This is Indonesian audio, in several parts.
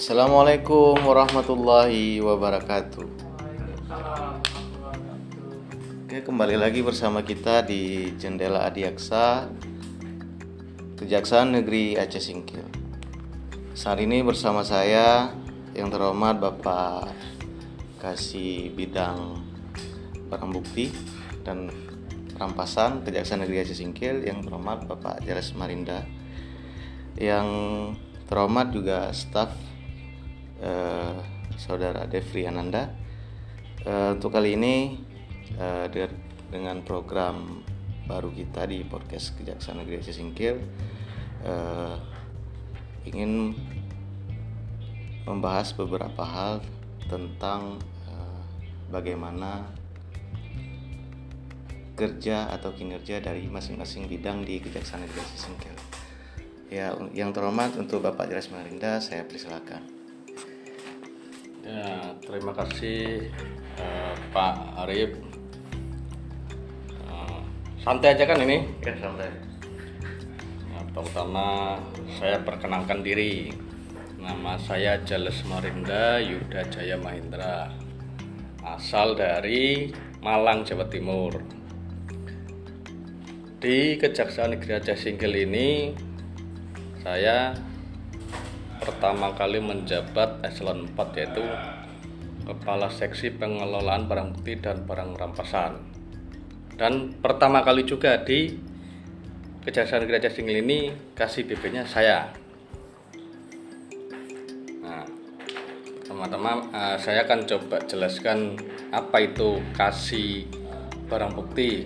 Assalamualaikum warahmatullahi wabarakatuh. Oke, kembali lagi bersama kita di Jendela Adiaksa Kejaksaan Negeri Aceh Singkil. Saat ini bersama saya yang terhormat Bapak Kasih Bidang Barang Bukti dan Rampasan Kejaksaan Negeri Aceh Singkil yang terhormat Bapak Jelas Marinda yang terhormat juga staf eh, saudara Devri Ananda eh, untuk kali ini eh, dengan program baru kita di podcast Kejaksaan Negeri Singkil eh, ingin membahas beberapa hal tentang eh, bagaimana kerja atau kinerja dari masing-masing bidang di Kejaksaan Negeri Singkil. Ya, yang terhormat untuk Bapak Jelas Marinda, saya persilakan. Ya, terima kasih uh, Pak Arif. Uh, santai aja kan ini? Ya, santai. Nah, pertama saya perkenalkan diri. Nama saya Jales Marinda Yuda Jaya Mahendra. Asal dari Malang, Jawa Timur. Di Kejaksaan Negeri Aceh Singkil ini saya pertama kali menjabat eselon 4 yaitu Kepala Seksi Pengelolaan Barang Bukti dan Barang Rampasan. Dan pertama kali juga di Kejaksaan Negeri Aceh Singkil ini kasih BB-nya saya. Nah, teman-teman, uh, saya akan coba jelaskan apa itu kasih barang bukti.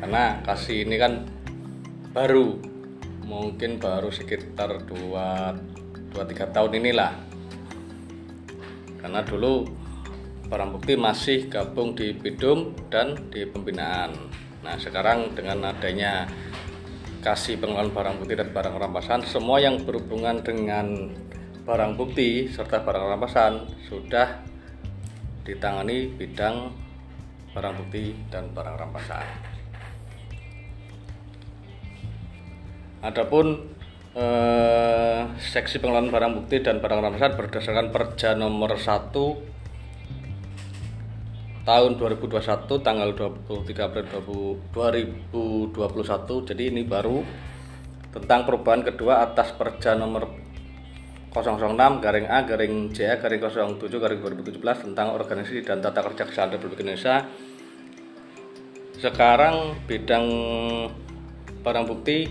Karena kasih ini kan baru mungkin baru sekitar 2 2-3 tahun inilah. Karena dulu barang bukti masih gabung di Bidum dan di pembinaan. Nah sekarang dengan adanya kasih pengelolaan barang bukti dan barang rampasan semua yang berhubungan dengan barang bukti serta barang rampasan sudah ditangani bidang barang bukti dan barang rampasan. Adapun eh, seksi pengelolaan barang bukti dan barang rampasan berdasarkan Perja nomor 1 tahun 2021 tanggal 23 April 2021. Jadi ini baru tentang perubahan kedua atas Perja nomor 006 garing A garing J garing 07 garing 2017 tentang organisasi dan tata kerja kesehatan Republik Indonesia. Sekarang bidang barang bukti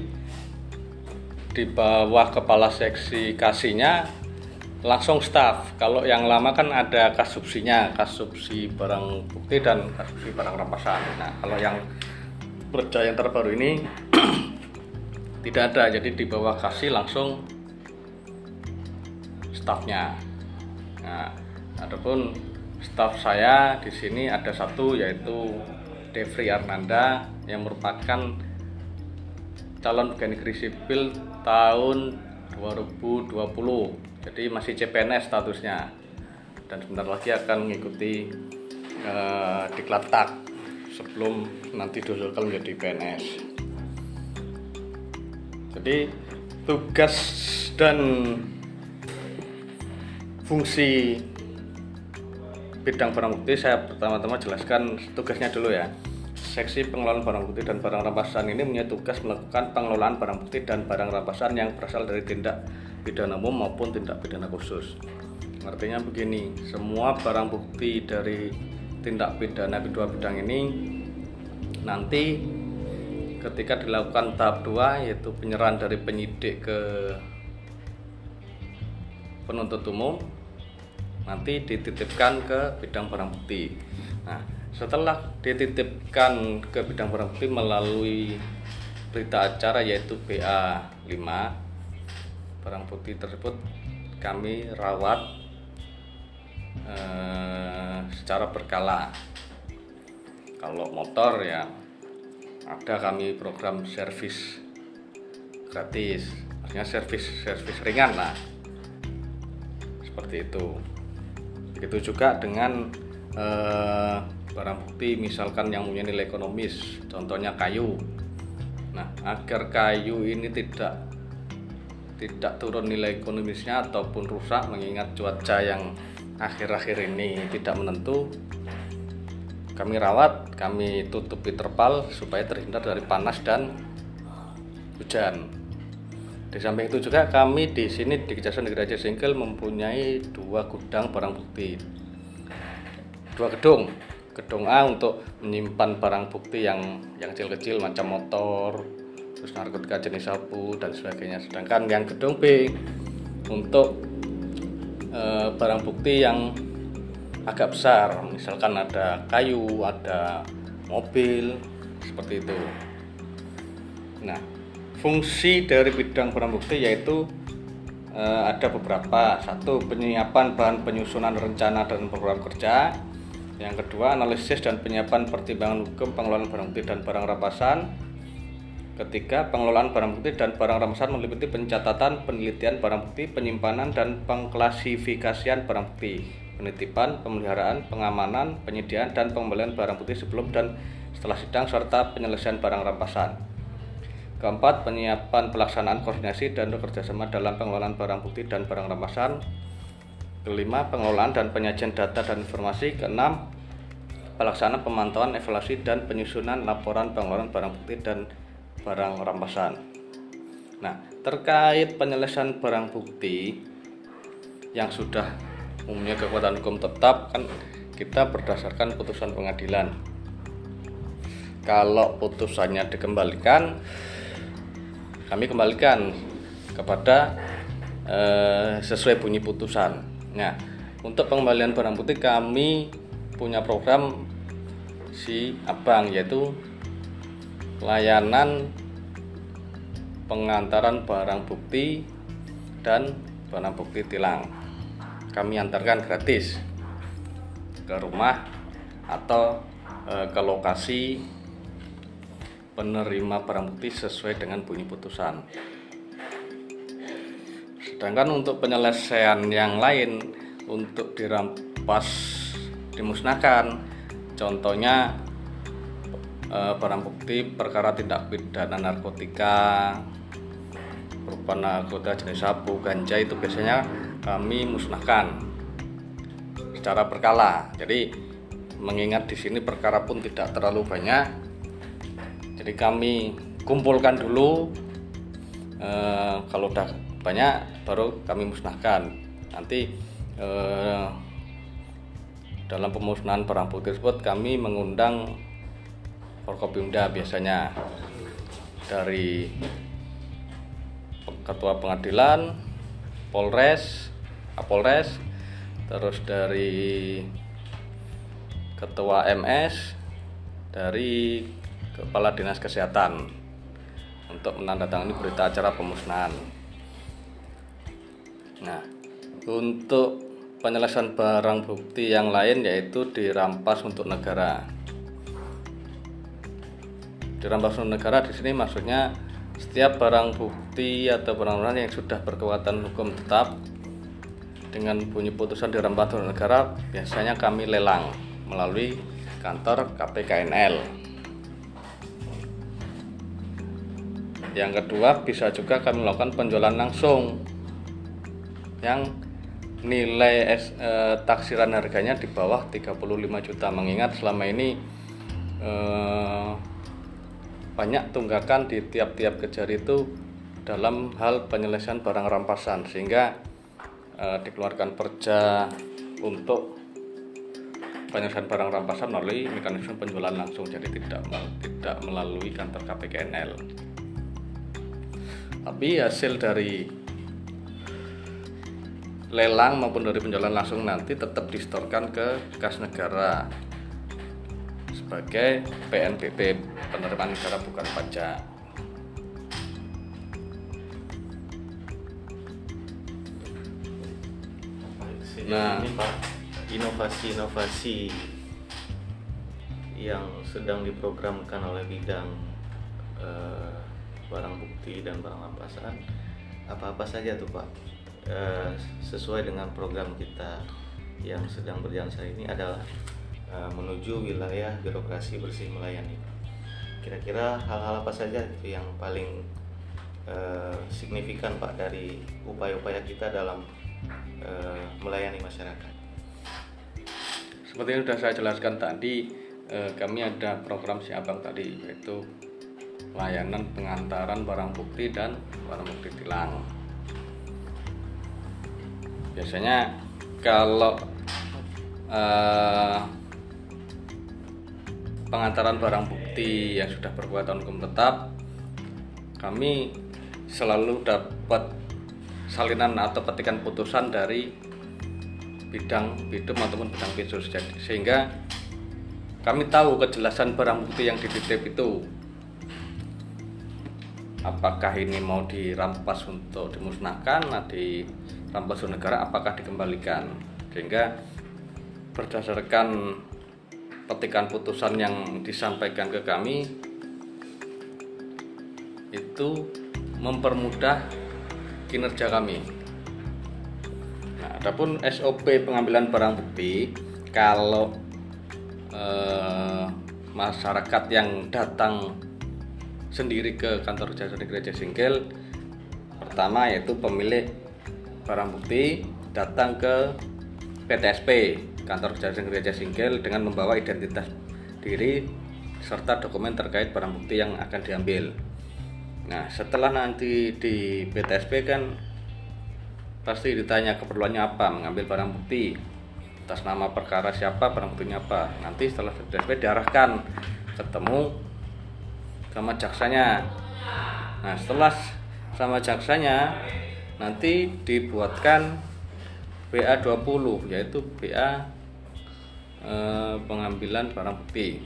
di bawah kepala seksi kasihnya langsung staff. Kalau yang lama kan ada kasubsinya, kasubsi barang bukti dan kasubsi barang rampasan. Nah, kalau yang kerja yang terbaru ini tidak ada, jadi di bawah kasih langsung staffnya. Nah, adapun staff saya di sini ada satu yaitu Devri Arnanda yang merupakan calon pegawai negeri sipil tahun 2020 jadi masih CPNS statusnya. Dan sebentar lagi akan mengikuti uh, diklat tak sebelum nanti diusulkan menjadi PNS jadi tugas dan fungsi bidang barang bukti saya pertama-tama jelaskan tugasnya dulu ya Seksi pengelolaan barang bukti dan barang rampasan ini punya tugas melakukan pengelolaan barang bukti dan barang rampasan yang berasal dari tindak pidana umum maupun tindak pidana khusus. Artinya begini, semua barang bukti dari tindak pidana kedua bidang ini nanti ketika dilakukan tahap 2 yaitu penyerahan dari penyidik ke penuntut umum nanti dititipkan ke bidang barang bukti. Nah, setelah dititipkan ke bidang bukti melalui berita acara yaitu BA 5 barang bukti tersebut kami rawat eh, secara berkala. Kalau motor ya ada kami program servis gratis. Maksudnya servis servis ringan lah. Seperti itu. Begitu juga dengan eh, barang bukti misalkan yang punya nilai ekonomis contohnya kayu nah agar kayu ini tidak tidak turun nilai ekonomisnya ataupun rusak mengingat cuaca yang akhir-akhir ini tidak menentu kami rawat, kami tutupi terpal supaya terhindar dari panas dan hujan. Di samping itu juga kami di sini di Kejaksaan Negeri Aceh Singkil mempunyai dua gudang barang bukti. Dua gedung. Gedung A untuk menyimpan barang bukti yang yang kecil-kecil macam motor, terus narkotika jenis sabu dan sebagainya. Sedangkan yang gedung B untuk e, barang bukti yang agak besar misalkan ada kayu ada mobil seperti itu. Nah fungsi dari bidang barang bukti yaitu e, ada beberapa. Satu penyiapan bahan penyusunan rencana dan program kerja yang kedua analisis dan penyiapan pertimbangan hukum pengelolaan barang bukti dan barang rampasan Ketiga, pengelolaan barang bukti dan barang rampasan meliputi pencatatan, penelitian barang bukti, penyimpanan, dan pengklasifikasian barang bukti, penitipan, pemeliharaan, pengamanan, penyediaan, dan pembelian barang bukti sebelum dan setelah sidang, serta penyelesaian barang rampasan. Keempat, penyiapan pelaksanaan koordinasi dan bekerjasama dalam pengelolaan barang bukti dan barang rampasan. Kelima, pengelolaan dan penyajian data dan informasi. Keenam, pelaksanaan pemantauan, evaluasi, dan penyusunan laporan pengelolaan barang bukti dan barang rampasan. Nah, terkait penyelesaian barang bukti yang sudah umumnya kekuatan hukum tetap kan kita berdasarkan putusan pengadilan. Kalau putusannya dikembalikan, kami kembalikan kepada eh, sesuai bunyi putusan. Nah, untuk pengembalian barang bukti kami punya program si abang yaitu layanan pengantaran barang bukti dan barang bukti tilang. Kami antarkan gratis ke rumah atau e, ke lokasi penerima barang bukti sesuai dengan bunyi putusan. Sedangkan untuk penyelesaian yang lain untuk dirampas dimusnahkan, contohnya Eh, barang bukti perkara tindak pidana narkotika berupa narkotika jenis sabu, ganja itu biasanya kami musnahkan secara berkala. Jadi mengingat di sini perkara pun tidak terlalu banyak, jadi kami kumpulkan dulu. E, kalau udah banyak baru kami musnahkan. Nanti e, dalam pemusnahan barang bukti tersebut kami mengundang Forkopimda biasanya dari ketua pengadilan, Polres, Kapolres, terus dari ketua MS, dari kepala dinas kesehatan untuk menandatangani berita acara pemusnahan. Nah, untuk penyelesaian barang bukti yang lain yaitu dirampas untuk negara dirampas negara di sini maksudnya setiap barang bukti atau barang-barang yang sudah berkekuatan hukum tetap dengan bunyi putusan dirampas oleh negara biasanya kami lelang melalui kantor KPKNL. Yang kedua bisa juga kami melakukan penjualan langsung yang nilai es, eh, taksiran harganya di bawah 35 juta mengingat selama ini eh, banyak tunggakan di tiap-tiap kejar itu dalam hal penyelesaian barang rampasan sehingga e, dikeluarkan perja untuk penyelesaian barang rampasan melalui mekanisme penjualan langsung jadi tidak tidak melalui kantor KPKNL. Tapi hasil dari lelang maupun dari penjualan langsung nanti tetap distorkan ke kas negara. Sebagai PNBP penerimaan negara bukan pajak. Nah, ini Pak, inovasi-inovasi yang sedang diprogramkan oleh bidang eh, barang bukti dan barang rampasan apa-apa saja tuh Pak eh, sesuai dengan program kita yang sedang berjalan saat ini adalah Eh, menuju wilayah birokrasi bersih melayani. Kira-kira hal-hal apa saja itu yang paling eh, signifikan Pak dari upaya-upaya kita dalam melayani masyarakat. Seperti yang sudah saya jelaskan tadi, kami ada program siabang tadi yaitu layanan pengantaran barang bukti dan barang bukti tilang. Biasanya kalau eh, pengantaran barang bukti yang sudah berkekuatan hukum tetap, kami selalu dapat salinan atau petikan putusan dari bidang bidum ataupun bidang Jadi, sehingga kami tahu kejelasan barang bukti yang dititip itu apakah ini mau dirampas untuk dimusnahkan nah dirampas oleh negara apakah dikembalikan? Sehingga berdasarkan petikan putusan yang disampaikan ke kami itu mempermudah kinerja kami. Adapun SOP pengambilan barang bukti kalau eh, masyarakat yang datang sendiri ke kantor jasa negeri Singkil pertama yaitu pemilik barang bukti datang ke PTSP kantor jasa negeri Singkil dengan membawa identitas diri serta dokumen terkait barang bukti yang akan diambil. Nah, setelah nanti di PTSP kan pasti ditanya keperluannya apa mengambil barang bukti atas nama perkara siapa barang buktinya apa nanti setelah DSP diarahkan ketemu sama jaksanya nah setelah sama jaksanya nanti dibuatkan BA 20 yaitu BA eh, pengambilan barang bukti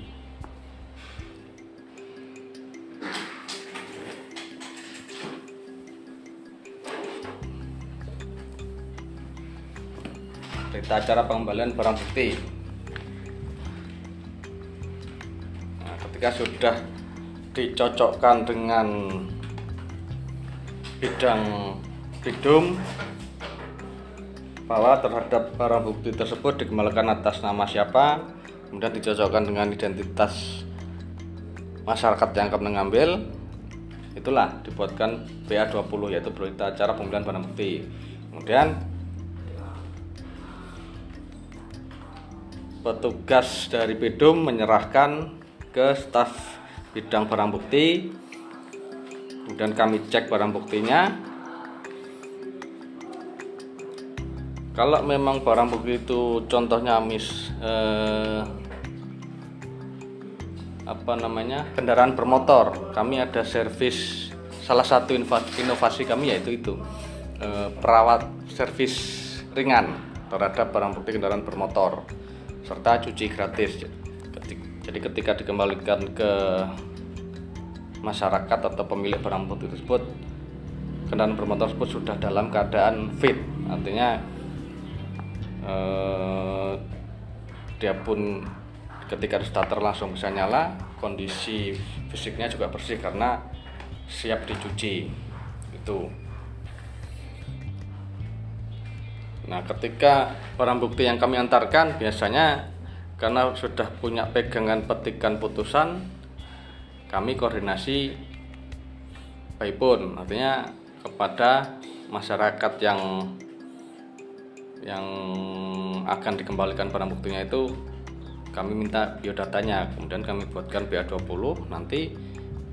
berita acara pengembalian barang bukti. Nah, ketika sudah dicocokkan dengan bidang bidum bahwa terhadap barang bukti tersebut dikembalikan atas nama siapa, kemudian dicocokkan dengan identitas masyarakat yang akan mengambil, itulah dibuatkan BA20 yaitu berita acara pengembalian barang bukti. Kemudian petugas dari Bedum menyerahkan ke staf bidang barang bukti. Kemudian kami cek barang buktinya kalau memang barang bukti itu contohnya mis eh, apa namanya kendaraan bermotor kami ada servis salah satu inovasi kami yaitu itu eh, perawat servis ringan terhadap barang bukti kendaraan bermotor serta cuci gratis. Jadi ketika dikembalikan ke masyarakat atau pemilik barang bukti tersebut, kendaraan bermotor tersebut sudah dalam keadaan fit, artinya eh, dia pun ketika starter langsung bisa nyala, kondisi fisiknya juga bersih karena siap dicuci. Itu. Nah, ketika barang bukti yang kami antarkan biasanya karena sudah punya pegangan petikan putusan, kami koordinasi by phone, artinya kepada masyarakat yang yang akan dikembalikan barang buktinya itu kami minta biodatanya. Kemudian kami buatkan BA20 nanti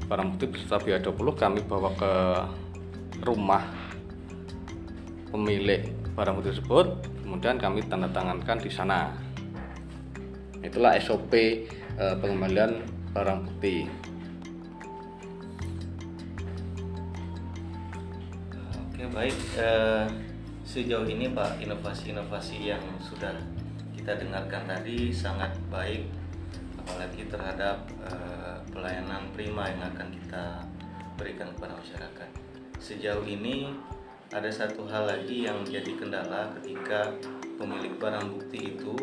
barang bukti beserta BA20 kami bawa ke rumah pemilik barang bukti tersebut. Kemudian kami tanda tangankan di sana. Itulah SOP e, eh, pengembalian barang bukti. Oke baik. E, sejauh ini Pak inovasi-inovasi yang sudah kita dengarkan tadi sangat baik apalagi terhadap e, pelayanan prima yang akan kita berikan kepada masyarakat sejauh ini ada satu hal lagi yang menjadi kendala ketika pemilik barang bukti itu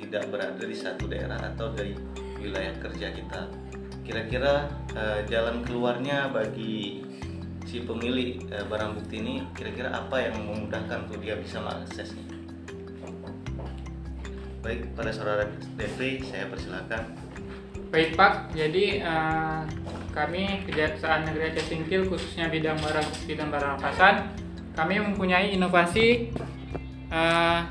tidak berada di satu daerah atau dari wilayah kerja kita. Kira-kira uh, jalan keluarnya bagi si pemilik uh, barang bukti ini kira-kira apa yang memudahkan untuk dia bisa mengaksesnya? Baik, pada saudara DP saya persilakan. Baik Pak, jadi uh, kami Kejaksaan Negeri Aceh Singkil khususnya bidang barang bukti dan barang rampasan, kami mempunyai inovasi uh,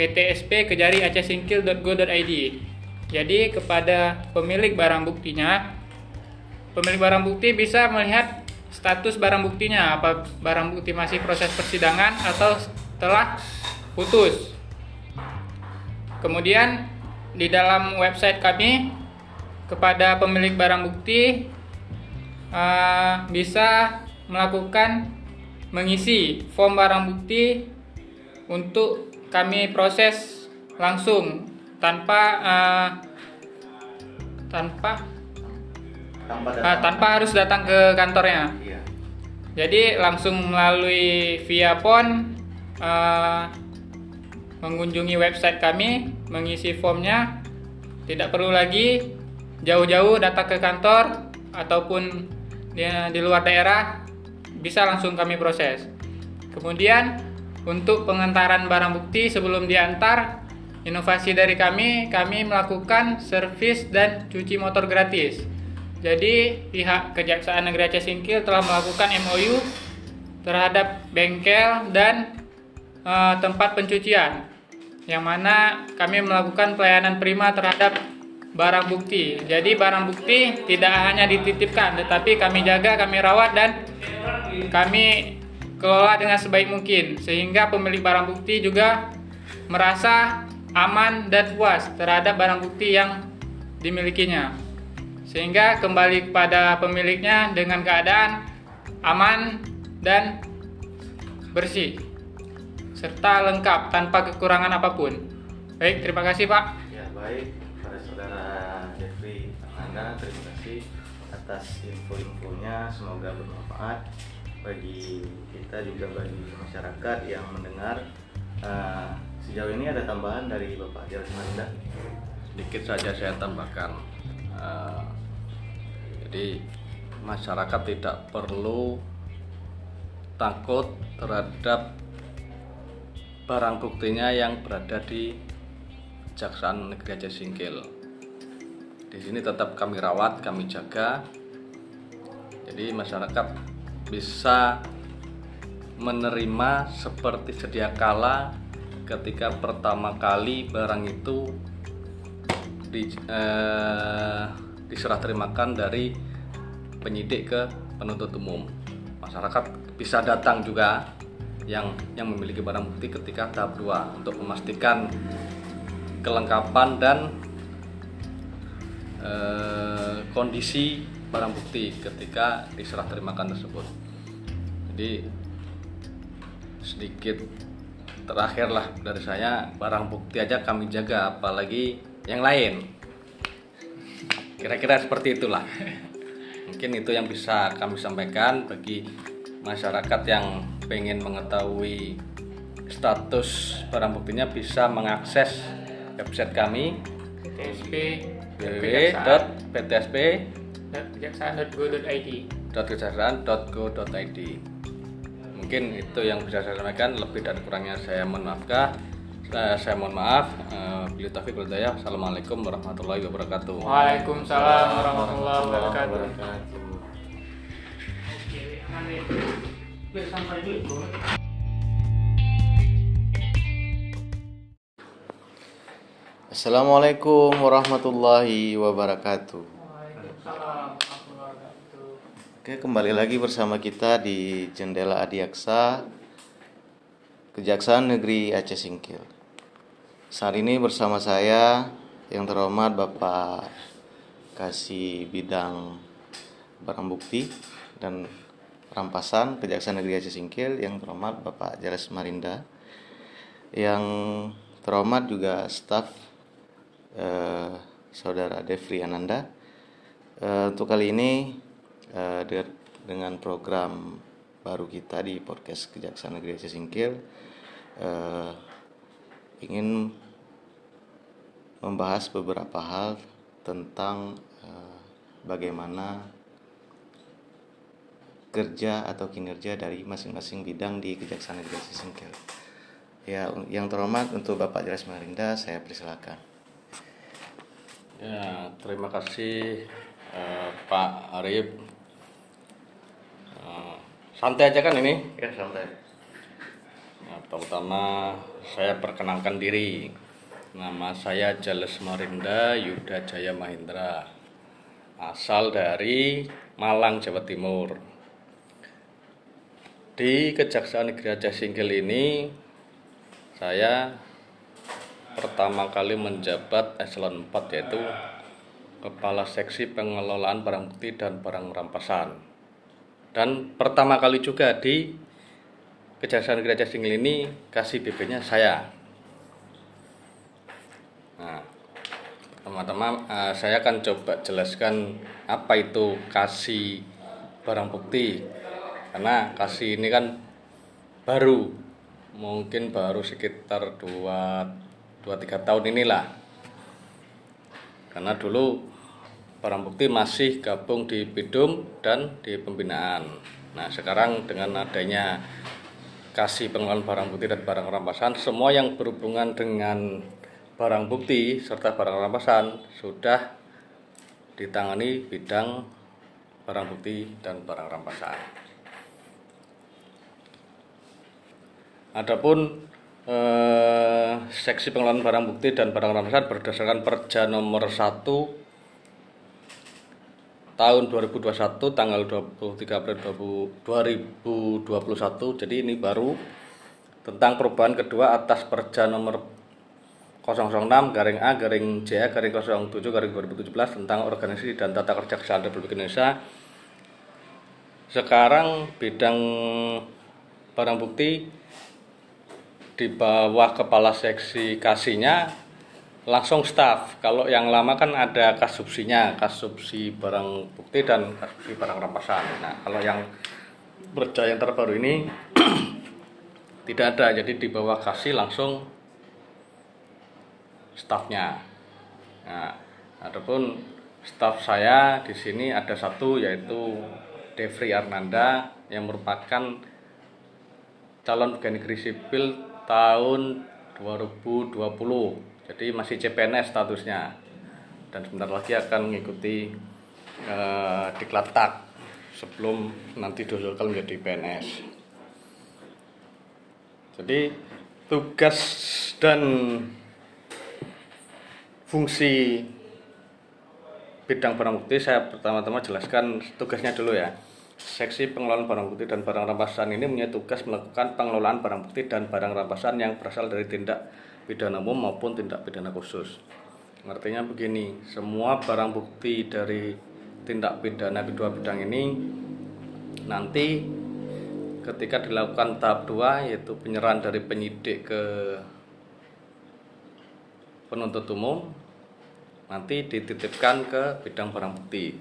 PTSP Kejari Aceh Singkil.go.id. Jadi kepada pemilik barang buktinya, pemilik barang bukti bisa melihat status barang buktinya, apa barang bukti masih proses persidangan atau telah putus. Kemudian di dalam website kami kepada pemilik barang bukti uh, bisa melakukan mengisi form barang bukti untuk kami proses langsung tanpa uh, tanpa tanpa, uh, tanpa harus datang ke kantornya. Iya. Jadi langsung melalui via phone uh, mengunjungi website kami, mengisi formnya, tidak perlu lagi jauh-jauh datang ke kantor ataupun di, di luar daerah, bisa langsung kami proses. Kemudian untuk pengantaran barang bukti sebelum diantar, inovasi dari kami, kami melakukan servis dan cuci motor gratis. Jadi pihak Kejaksaan Negeri Aceh Singkil telah melakukan MOU terhadap bengkel dan uh, tempat pencucian yang mana kami melakukan pelayanan prima terhadap barang bukti. Jadi barang bukti tidak hanya dititipkan tetapi kami jaga, kami rawat dan kami kelola dengan sebaik mungkin sehingga pemilik barang bukti juga merasa aman dan puas terhadap barang bukti yang dimilikinya. Sehingga kembali kepada pemiliknya dengan keadaan aman dan bersih serta lengkap tanpa kekurangan apa pun. Baik, terima kasih Pak. Ya baik pada saudara Jeffrey Anda terima kasih atas info-infonya semoga bermanfaat bagi kita juga bagi masyarakat yang mendengar. Uh, sejauh ini ada tambahan dari Bapak Jalan Manda? Sedikit saja saya tambahkan. Uh, jadi masyarakat tidak perlu takut terhadap barang buktinya yang berada di Kejaksaan Negeri Aceh Singkil. Di sini tetap kami rawat, kami jaga. Jadi masyarakat bisa menerima seperti sedia kala ketika pertama kali barang itu di, eh, diserah terimakan dari penyidik ke penuntut umum. Masyarakat bisa datang juga yang yang memiliki barang bukti ketika tahap 2 untuk memastikan kelengkapan dan e, kondisi barang bukti ketika diserah terimakan tersebut. Jadi sedikit terakhirlah dari saya barang bukti aja kami jaga apalagi yang lain. Kira-kira seperti itulah. Mungkin itu yang bisa kami sampaikan bagi masyarakat yang pengen mengetahui status barang buktinya bisa mengakses website kami PTSP kejaksaan.go.id mungkin itu yang bisa saya sampaikan lebih dan kurangnya saya mohon maafkah saya, saya mohon maaf uh, Bila Taufik Assalamualaikum warahmatullahi wabarakatuh Waalaikumsalam warahmatullahi wabarakatuh Assalamualaikum warahmatullahi wabarakatuh. Oke, kembali lagi bersama kita di Jendela Adiaksa Kejaksaan Negeri Aceh Singkil. Saat ini bersama saya yang terhormat Bapak Kasih Bidang Barang Bukti dan Rampasan Kejaksaan Negeri Aceh Singkil yang terhormat Bapak Jares Marinda yang terhormat juga staf eh, Saudara Devri Ananda. Eh, untuk kali ini eh, dengan program baru kita di podcast Kejaksaan Negeri Aceh Singkil eh, ingin membahas beberapa hal tentang eh, bagaimana kerja atau kinerja dari masing-masing bidang di Kejaksaan Negeri Singkil. Ya, yang terhormat untuk Bapak Jelas Marinda, saya persilakan. Ya, terima kasih Eh, Pak Arif Eh, santai aja kan ini Ya santai. Nah, pertama saya perkenalkan diri. Nama saya Jales Marinda Yuda Jaya Mahendra. Asal dari Malang, Jawa Timur. Di Kejaksaan Negeri Aceh Singkil ini saya pertama kali menjabat eselon 4 yaitu Kepala Seksi Pengelolaan Barang Bukti dan Barang Rampasan. Dan pertama kali juga di Kejaksaan Negeri Aceh Singkil ini kasih BB-nya saya. Nah, teman-teman, eh, saya akan coba jelaskan apa itu kasih barang bukti. Karena kasih ini kan baru, mungkin baru sekitar 2 2 3 tahun inilah. Karena dulu barang bukti masih gabung di Bidum dan di pembinaan. Nah, sekarang dengan adanya kasih pengelolaan barang bukti dan barang rampasan, semua yang berhubungan dengan barang bukti serta barang rampasan sudah ditangani bidang barang bukti dan barang rampasan. Adapun eh, seksi pengelolaan barang bukti dan barang rampasan berdasarkan Perja nomor 1 tahun 2021 tanggal 23 April 2021 jadi ini baru tentang perubahan kedua atas Perja nomor 006 garing A garing J garing 07 garing 2017 tentang organisasi dan tata kerja kesehatan Republik Indonesia sekarang bidang barang bukti di bawah kepala seksi kasihnya langsung staff. Kalau yang lama kan ada kasubsinya, kasubsi barang bukti dan kasubsi barang rampasan. Nah, kalau yang berjaya yang terbaru ini tidak ada, jadi di bawah kasih langsung stafnya. Nah, adapun staf saya di sini ada satu yaitu Devri Arnanda yang merupakan calon pegawai negeri sipil tahun 2020 jadi masih CPNS statusnya. Dan sebentar lagi akan mengikuti eh, diklat tak sebelum nanti diusulkan menjadi PNS jadi tugas dan fungsi bidang barang bukti saya pertama-tama jelaskan tugasnya dulu ya Seksi pengelolaan barang bukti dan barang rampasan ini punya tugas melakukan pengelolaan barang bukti dan barang rampasan yang berasal dari tindak pidana umum maupun tindak pidana khusus. Artinya begini, semua barang bukti dari tindak pidana kedua bidang ini nanti ketika dilakukan tahap 2 yaitu penyerahan dari penyidik ke penuntut umum nanti dititipkan ke bidang barang bukti.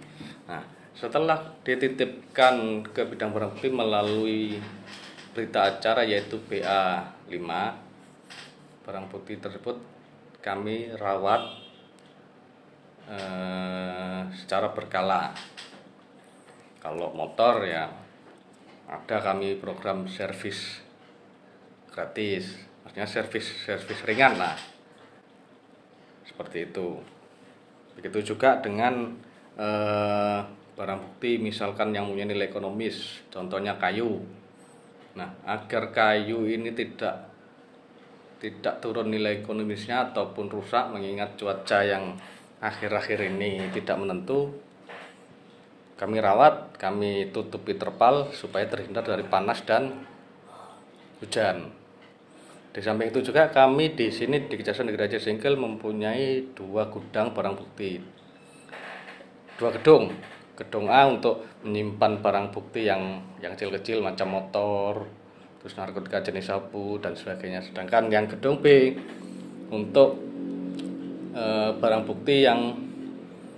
Nah, setelah dititipkan ke bidang barang bukti melalui berita acara yaitu BA 5 barang bukti tersebut kami rawat eh, secara berkala. Kalau motor ya ada kami program servis gratis. Maksudnya servis servis ringan lah seperti itu begitu juga dengan eh, barang bukti misalkan yang punya nilai ekonomis, contohnya kayu. Nah, agar kayu ini tidak tidak turun nilai ekonomisnya ataupun rusak mengingat cuaca yang akhir-akhir ini tidak menentu, kami rawat, kami tutupi terpal supaya terhindar dari panas dan hujan. Di samping itu juga kami di sini di Kejaksaan Negeri Aceh Singkil mempunyai dua gudang barang bukti, dua gedung gedung A untuk menyimpan barang bukti yang yang kecil-kecil macam motor, terus narkotika jenis sabu dan sebagainya. Sedangkan yang gedung B untuk e, barang bukti yang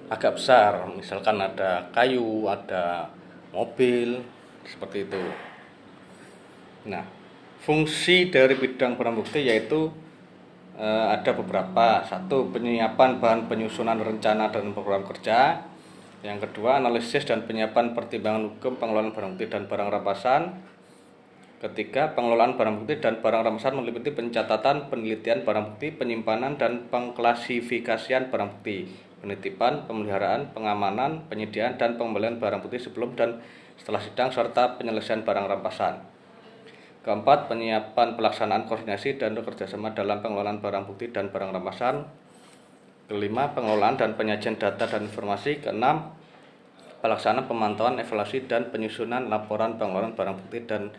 agak besar, misalkan ada kayu, ada mobil, seperti itu. Nah, fungsi dari bidang barang bukti yaitu e, ada beberapa. Satu, penyiapan bahan penyusunan rencana dan program kerja yang kedua, analisis dan penyiapan pertimbangan hukum pengelolaan barang bukti dan barang rampasan. Ketiga, pengelolaan barang bukti dan barang rampasan meliputi pencatatan, penelitian barang bukti, penyimpanan, dan pengklasifikasian barang bukti. penitipan, pemeliharaan, pengamanan, penyediaan dan pembelian barang bukti sebelum dan setelah sidang serta penyelesaian barang rampasan. Keempat, penyiapan pelaksanaan koordinasi dan kerjasama dalam pengelolaan barang bukti dan barang rampasan. Kelima, pengelolaan dan penyajian data dan informasi. Keenam, pelaksanaan pemantauan, evaluasi, dan penyusunan laporan pengelolaan barang bukti dan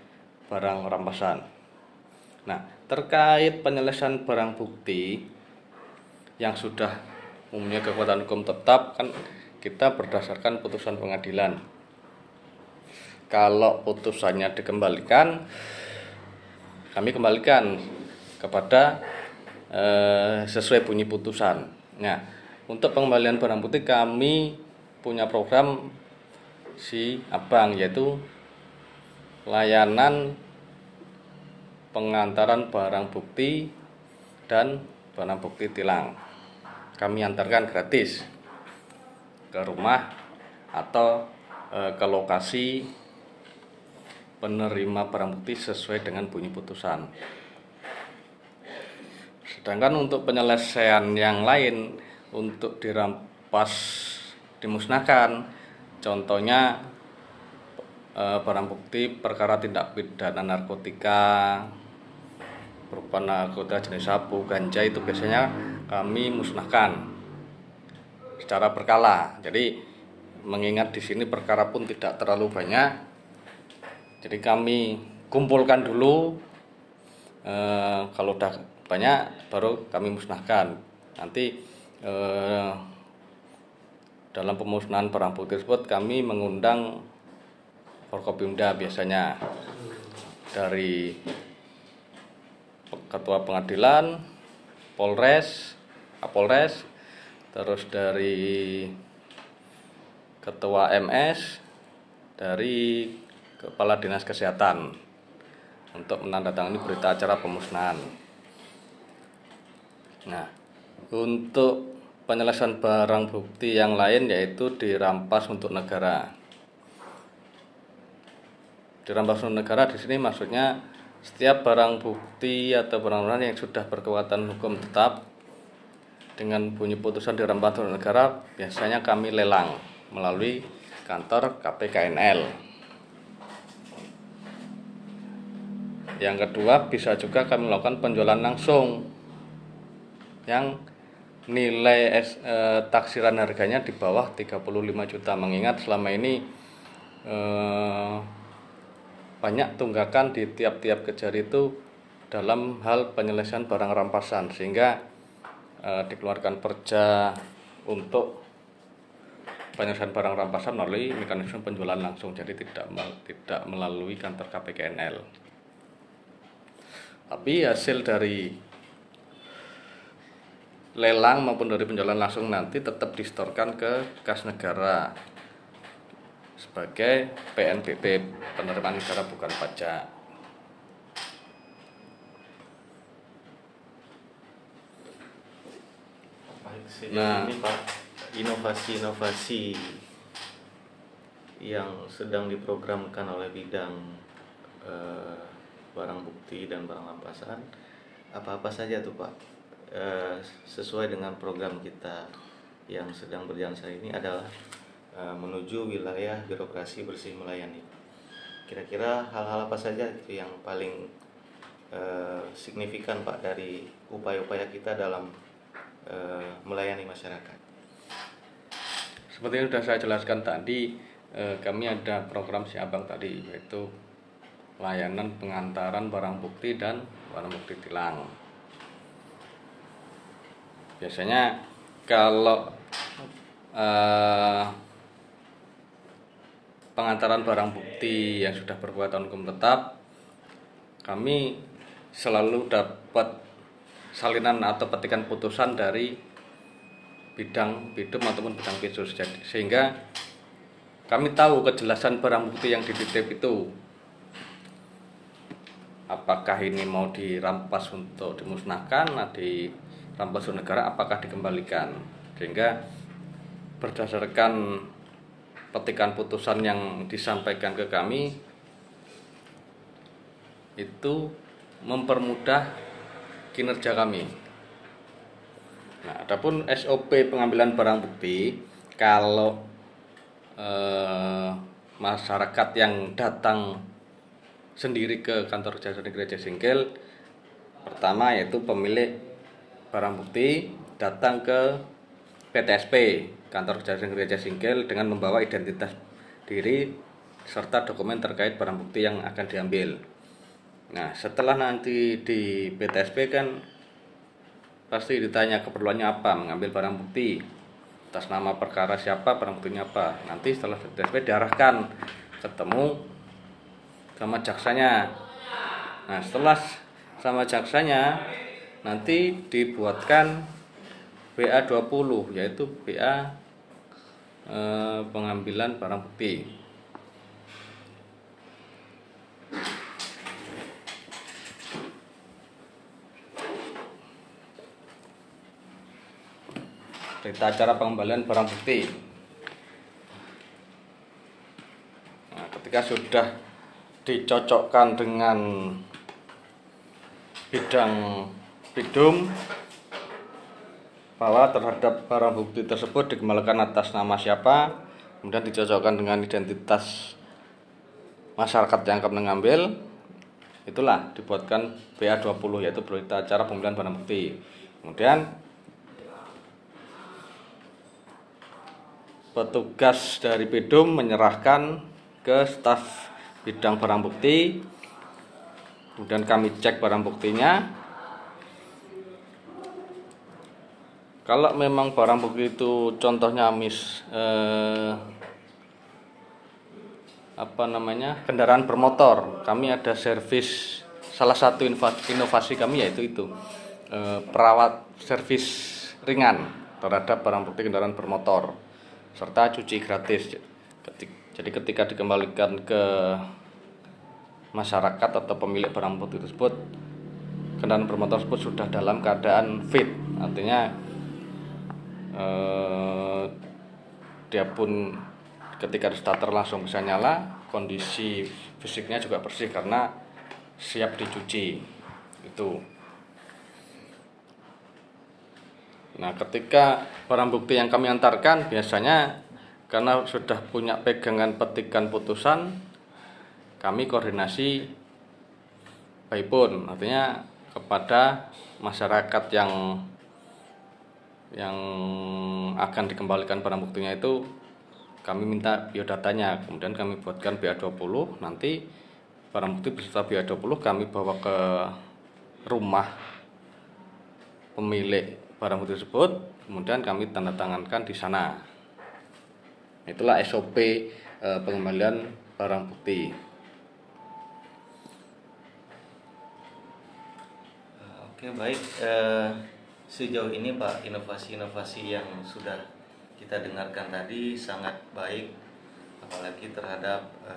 barang rampasan. Nah, terkait penyelesaian barang bukti yang sudah umumnya kekuatan hukum tetap kan kita berdasarkan putusan pengadilan. Kalau putusannya dikembalikan, kami kembalikan kepada eh, sesuai bunyi putusan. Nah, untuk pengembalian barang bukti kami punya program si abang yaitu layanan pengantaran barang bukti dan barang bukti tilang. Kami antarkan gratis ke rumah atau e, ke lokasi penerima barang bukti sesuai dengan bunyi putusan. Sedangkan untuk penyelesaian yang lain untuk dirampas dimusnahkan, contohnya e, barang bukti perkara tindak pidana narkotika berupa narkotika jenis sabu, ganja itu biasanya kami musnahkan secara berkala. Jadi mengingat di sini perkara pun tidak terlalu banyak, jadi kami kumpulkan dulu. E, kalau udah banyak, baru kami musnahkan. Nanti e, dalam pemusnahan barang bukti tersebut kami mengundang Forkopimda biasanya dari ketua pengadilan, Polres, Kapolres, terus dari ketua MS, dari kepala dinas kesehatan untuk menandatangani berita acara pemusnahan. Nah, untuk penyelesaian barang bukti yang lain yaitu dirampas untuk negara. Dirampas untuk negara di sini maksudnya setiap barang bukti atau barang-barang yang sudah berkekuatan hukum tetap dengan bunyi putusan dirampas oleh negara biasanya kami lelang melalui kantor KPKNL. Yang kedua bisa juga kami melakukan penjualan langsung. Yang nilai es, e, taksiran harganya di bawah 35 juta. Mengingat selama ini e, banyak tunggakan di tiap-tiap kejar itu dalam hal penyelesaian barang rampasan. Sehingga e, dikeluarkan perja untuk penyelesaian barang rampasan melalui mekanisme penjualan langsung. Jadi tidak tidak melalui kantor KPKNL tapi hasil dari lelang maupun dari penjualan langsung nanti tetap distorkan ke kas negara sebagai PNBP penerimaan negara bukan pajak. nah, ini Pak inovasi-inovasi yang sedang diprogramkan oleh bidang eh, barang bukti dan barang rampasan apa-apa saja tuh Pak eh, sesuai dengan program kita yang sedang berjalan saat ini adalah Eh, menuju wilayah birokrasi bersih melayani. Kira-kira hal-hal apa saja itu yang paling uh, signifikan Pak dari upaya-upaya kita dalam uh, melayani masyarakat? Seperti yang sudah saya jelaskan tadi, kami ada program si abang tadi yaitu layanan pengantaran barang bukti dan barang bukti tilang. Biasanya kalau uh, pengantaran barang bukti yang sudah berkekuatan hukum tetap kami selalu dapat salinan atau petikan putusan dari bidang bidum ataupun bidang pisus sehingga kami tahu kejelasan barang bukti yang dititip itu apakah ini mau dirampas untuk dimusnahkan nah dirampas untuk negara apakah dikembalikan sehingga berdasarkan petikan putusan yang disampaikan ke kami itu mempermudah kinerja kami. Nah, adapun SOP pengambilan barang bukti kalau eh, masyarakat yang datang sendiri ke kantor jasa negeri Aceh Singkil pertama yaitu pemilik barang bukti datang ke PTSP kantor jasa negeri Aceh Singkil dengan membawa identitas diri serta dokumen terkait barang bukti yang akan diambil. Nah, setelah nanti di PTSP kan pasti ditanya keperluannya apa mengambil barang bukti atas nama perkara siapa barang buktinya apa nanti setelah PTSP diarahkan ketemu sama jaksanya nah setelah sama jaksanya nanti dibuatkan BA 20 yaitu BA eh, pengambilan barang bukti berita acara pengembalian barang bukti. Nah, ketika sudah dicocokkan dengan bidang bidum bahwa terhadap barang bukti tersebut dikembalikan atas nama siapa, kemudian dicocokkan dengan identitas masyarakat yang akan mengambil, itulah dibuatkan BA20 yaitu berita acara pengembalian barang bukti. Kemudian petugas dari Bidum menyerahkan ke staf bidang barang bukti kemudian kami cek barang buktinya kalau memang barang bukti itu contohnya mis eh, apa namanya kendaraan bermotor kami ada servis salah satu inovasi kami yaitu itu eh, perawat servis ringan terhadap barang bukti kendaraan bermotor serta cuci gratis. Jadi ketika dikembalikan ke masyarakat atau pemilik barang bukti tersebut, kendaraan bermotor tersebut sudah dalam keadaan fit, artinya eh, dia pun ketika starter langsung bisa nyala, kondisi fisiknya juga bersih karena siap dicuci. Itu. Nah, ketika barang bukti yang kami antarkan biasanya karena sudah punya pegangan petikan putusan, kami koordinasi by phone, artinya kepada masyarakat yang yang akan dikembalikan barang buktinya itu kami minta biodatanya, kemudian kami buatkan BA20, nanti barang bukti beserta BA20 kami bawa ke rumah pemilik barang bukti tersebut kemudian kami tanda tangankan di sana. Itulah SOP eh, pengembalian barang bukti oke baik e, sejauh ini Pak inovasi-inovasi yang sudah kita dengarkan tadi sangat baik apalagi terhadap e,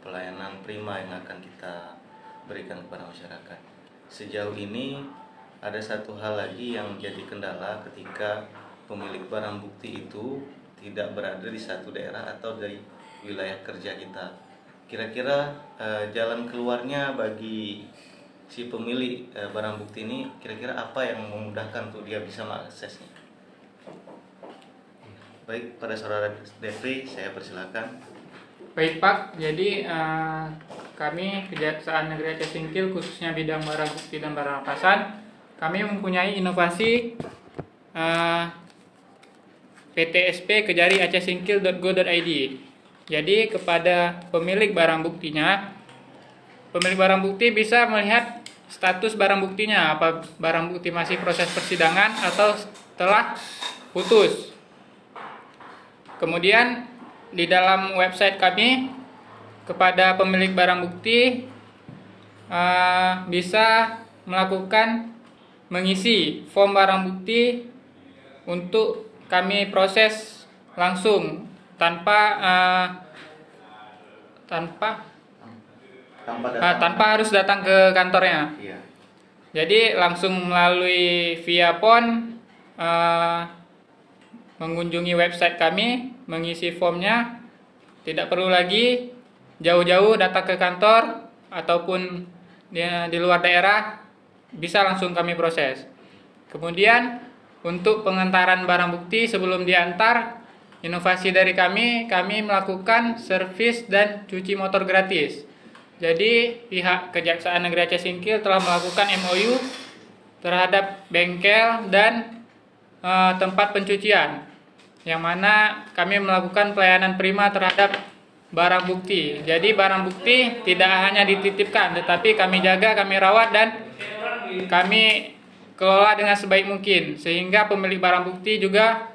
pelayanan prima yang akan kita berikan kepada masyarakat sejauh ini ada satu hal lagi yang menjadi kendala ketika pemilik barang bukti itu tidak berada di satu daerah atau dari wilayah kerja kita. Kira-kira eh, jalan keluarnya bagi si pemilik eh, barang bukti ini kira-kira apa yang memudahkan untuk dia bisa mengaksesnya? Baik, pada saudara Devri, saya persilakan. Baik Pak, jadi uh, kami Kejaksaan Negeri Aceh Singkil khususnya bidang barang bukti dan barang rampasan kami mempunyai inovasi uh, PTSP Kejari Aceh Singkil.go.id. Jadi kepada pemilik barang buktinya, pemilik barang bukti bisa melihat status barang buktinya, apa barang bukti masih proses persidangan atau telah putus. Kemudian di dalam website kami kepada pemilik barang bukti uh, bisa melakukan mengisi form barang bukti untuk kami proses langsung tanpa uh, tanpa tanpa, uh, tanpa harus datang ke kantornya. Iya. Jadi langsung melalui via pon uh, mengunjungi website kami, mengisi formnya, tidak perlu lagi jauh-jauh datang ke kantor ataupun di, di luar daerah bisa langsung kami proses. Kemudian untuk pengantaran barang bukti sebelum diantar, inovasi dari kami, kami melakukan servis dan cuci motor gratis. Jadi pihak Kejaksaan Negeri Aceh Singkil telah melakukan MOU terhadap bengkel dan uh, tempat pencucian, yang mana kami melakukan pelayanan prima terhadap barang bukti. Jadi barang bukti tidak hanya dititipkan, tetapi kami jaga, kami rawat dan kami kelola dengan sebaik mungkin sehingga pemilik barang bukti juga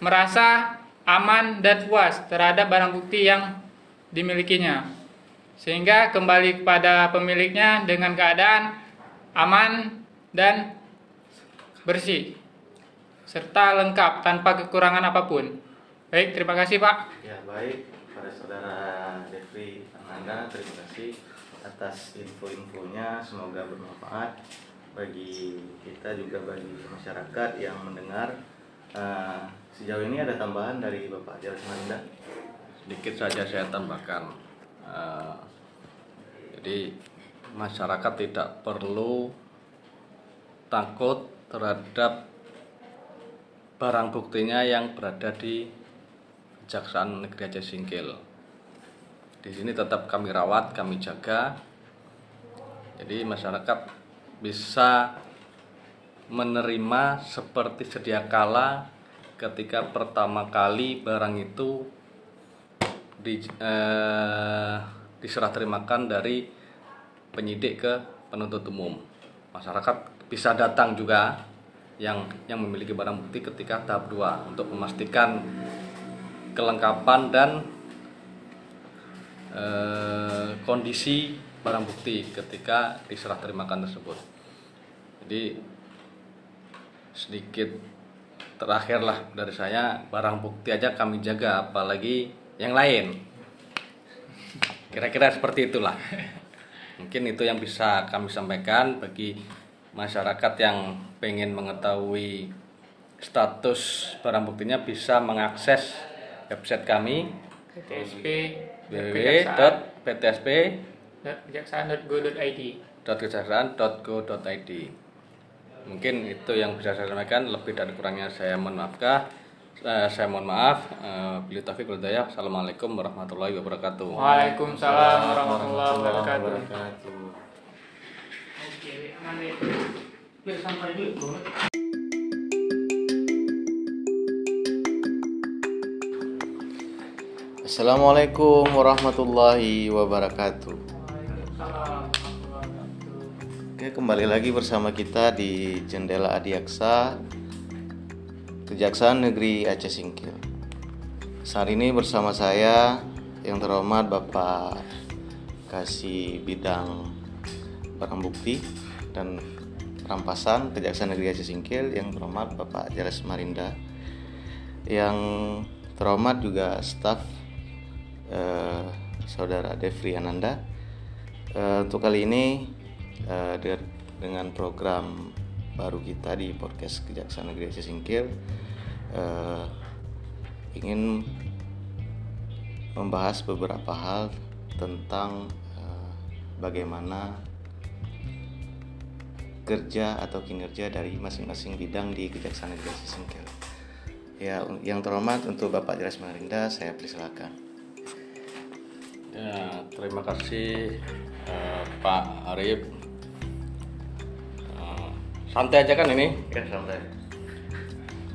merasa aman dan puas terhadap barang bukti yang dimilikinya sehingga kembali kepada pemiliknya dengan keadaan aman dan bersih serta lengkap tanpa kekurangan apa pun. Baik, terima kasih Pak. Ya baik, pada saudara Devri Ananda, terima kasih atas info-infonya. Semoga bermanfaat bagi kita juga bagi masyarakat yang mendengar. Uh, sejauh ini ada tambahan dari Bapak Jalan Manda? Sedikit saja saya tambahkan. Uh, jadi masyarakat tidak perlu takut terhadap barang buktinya yang berada di Kejaksaan Negeri Aceh Singkil. Di sini tetap kami rawat, kami jaga. Jadi masyarakat bisa menerima seperti sedia kala ketika pertama kali barang itu di, eh, diserah terimakan dari penyidik ke penuntut umum. Masyarakat bisa datang juga yang yang memiliki barang bukti ketika tahap 2 untuk memastikan kelengkapan dan eh, kondisi barang bukti ketika diserah terimakan tersebut. Jadi sedikit terakhirlah dari saya barang bukti aja kami jaga apalagi yang lain. Kira-kira seperti itulah. Mungkin itu yang bisa kami sampaikan bagi masyarakat yang pengen mengetahui status barang buktinya bisa mengakses website kami PTSP www.ptsp kejaksaan.go.id kejaksaan.go.id mungkin itu yang bisa saya sampaikan lebih dan kurangnya saya mohon maafkah saya mohon maaf uh, Bila Taufik Hidayah Assalamualaikum warahmatullahi wabarakatuh Waalaikumsalam warahmatullahi wabarakatuh Oke, aman deh. Biar sampai dulu, Assalamualaikum warahmatullahi wabarakatuh. Oke, kembali lagi bersama kita di Jendela Adiaksa Kejaksaan Negeri Aceh Singkil. Saat ini bersama saya yang terhormat Bapak Kasih Bidang Barang Bukti dan Rampasan Kejaksaan Negeri Aceh Singkil yang terhormat Bapak Jales Marinda yang terhormat juga staf eh, saudara Devri Ananda. Eh, untuk kali ini eh, dengan program baru kita di podcast Kejaksaan Negeri Singkil eh, ingin membahas beberapa hal tentang eh, bagaimana kerja atau kinerja dari masing-masing bidang di Kejaksaan Negeri Singkil. Ya, yang terhormat untuk Bapak Jelas Marinda, saya persilakan. Ya, terima kasih uh, Pak Arif. Santai aja kan ini? Ya, santai.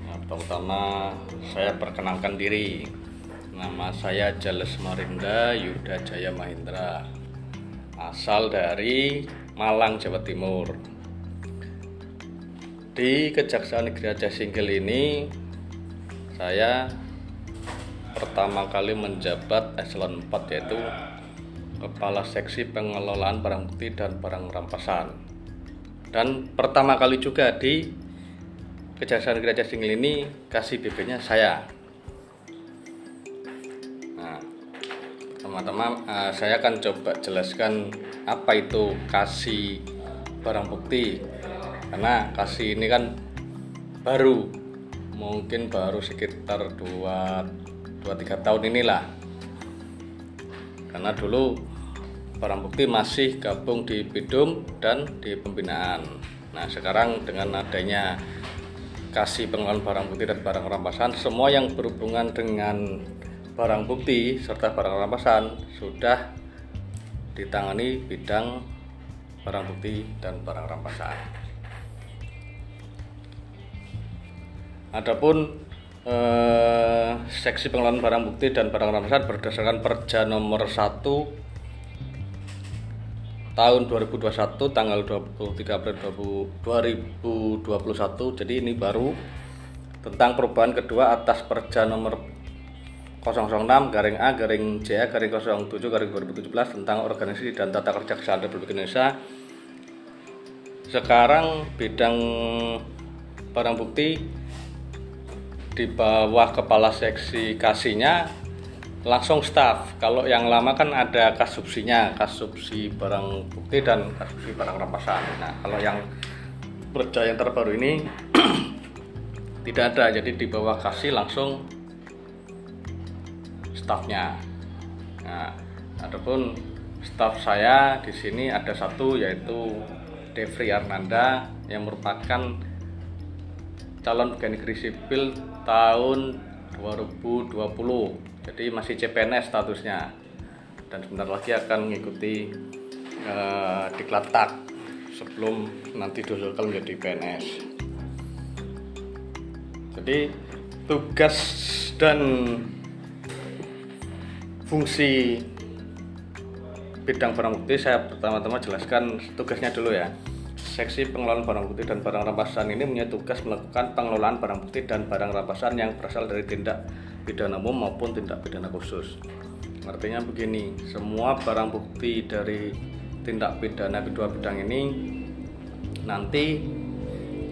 Nah, pertama saya perkenalkan diri. Nama saya Jales Marinda Yuda Jaya Mahindra. Asal dari Malang, Jawa Timur. Di Kejaksaan Negeri Aceh Singkil ini saya pertama kali menjabat eselon 4 yaitu Kepala Seksi Pengelolaan Barang Bukti dan Barang Rampasan. Dan pertama kali juga di Kejaksaan Aceh Singil ini kasih BB-nya saya. Nah, teman-teman, uh, saya akan coba jelaskan apa itu kasih barang bukti. Karena kasih ini kan baru, mungkin baru sekitar dua 2-3 tahun inilah karena dulu barang bukti masih gabung di Bidum dan di pembinaan nah sekarang dengan adanya kasih pengelolaan barang bukti dan barang rampasan semua yang berhubungan dengan barang bukti serta barang rampasan sudah ditangani bidang barang bukti dan barang rampasan. Adapun eh, seksi pengelolaan barang bukti dan barang rampasan berdasarkan Perja nomor 1 tahun 2021 tanggal 23 April 2021 jadi ini baru tentang perubahan kedua atas Perja nomor 006 garing A garing JA garing 07 garing 2017 tentang organisasi dan tata kerja kesehatan Republik Indonesia. Sekarang bidang barang bukti di bawah kepala seksi kasihnya langsung staff. Kalau yang lama kan ada kasubsinya, kasubsi barang bukti dan kasubsi barang rampasan. Nah, kalau yang perda yang terbaru ini tidak ada, jadi di bawah kasih langsung staffnya. Nah, adapun staff saya di sini ada satu yaitu Devri Arnanda yang merupakan calon pegawai negeri sipil tahun 2020 jadi masih CPNS statusnya. Dan sebentar lagi akan mengikuti uh, diklat tak sebelum nanti diusulkan menjadi PNS jadi tugas dan fungsi bidang barang bukti saya pertama-tama jelaskan tugasnya dulu ya Seksi pengelolaan barang bukti dan barang rampasan ini punya tugas melakukan pengelolaan barang bukti dan barang rampasan yang berasal dari tindak pidana umum maupun tindak pidana khusus. Artinya begini, semua barang bukti dari tindak pidana kedua bidang ini nanti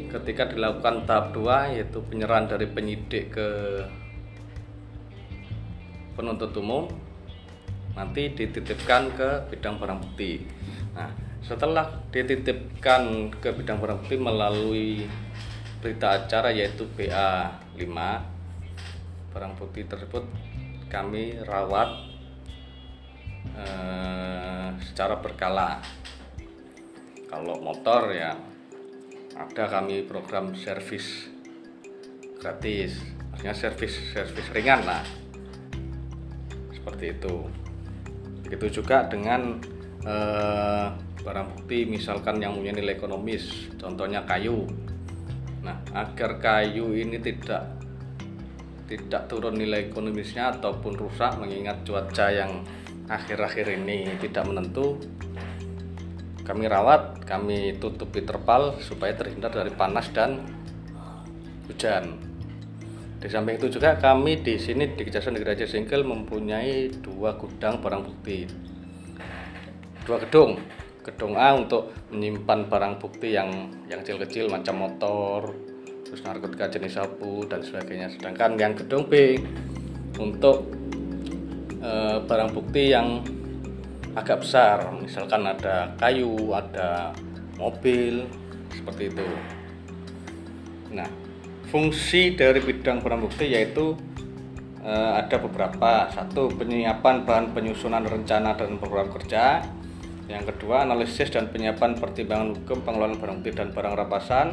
ketika dilakukan tahap 2 yaitu penyerahan dari penyidik ke penuntut umum nanti dititipkan ke bidang barang bukti. Nah, setelah dititipkan ke bidang barang bukti melalui berita acara yaitu BA 5 barang bukti tersebut kami rawat eh, secara berkala. Kalau motor ya ada kami program servis gratis. Maksudnya servis servis ringan lah. Seperti itu. Begitu juga dengan eh, barang bukti misalkan yang punya nilai ekonomis contohnya kayu nah agar kayu ini tidak tidak turun nilai ekonomisnya ataupun rusak mengingat cuaca yang akhir-akhir ini tidak menentu kami rawat, kami tutupi terpal supaya terhindar dari panas dan hujan. Di samping itu juga kami di sini di Kejaksaan Negeri Aceh Singkil mempunyai dua gudang barang bukti, dua gedung. Gedung A untuk menyimpan barang bukti yang yang kecil-kecil macam motor, terus narkotika jenis sabu dan sebagainya. Sedangkan yang gedung B untuk e, barang bukti yang agak besar. Misalkan ada kayu ada mobil seperti itu. Nah fungsi dari bidang barang bukti yaitu e, ada beberapa. Satu penyiapan bahan penyusunan rencana dan program kerja yang kedua analisis dan penyiapan pertimbangan hukum pengelolaan barang bukti dan barang rampasan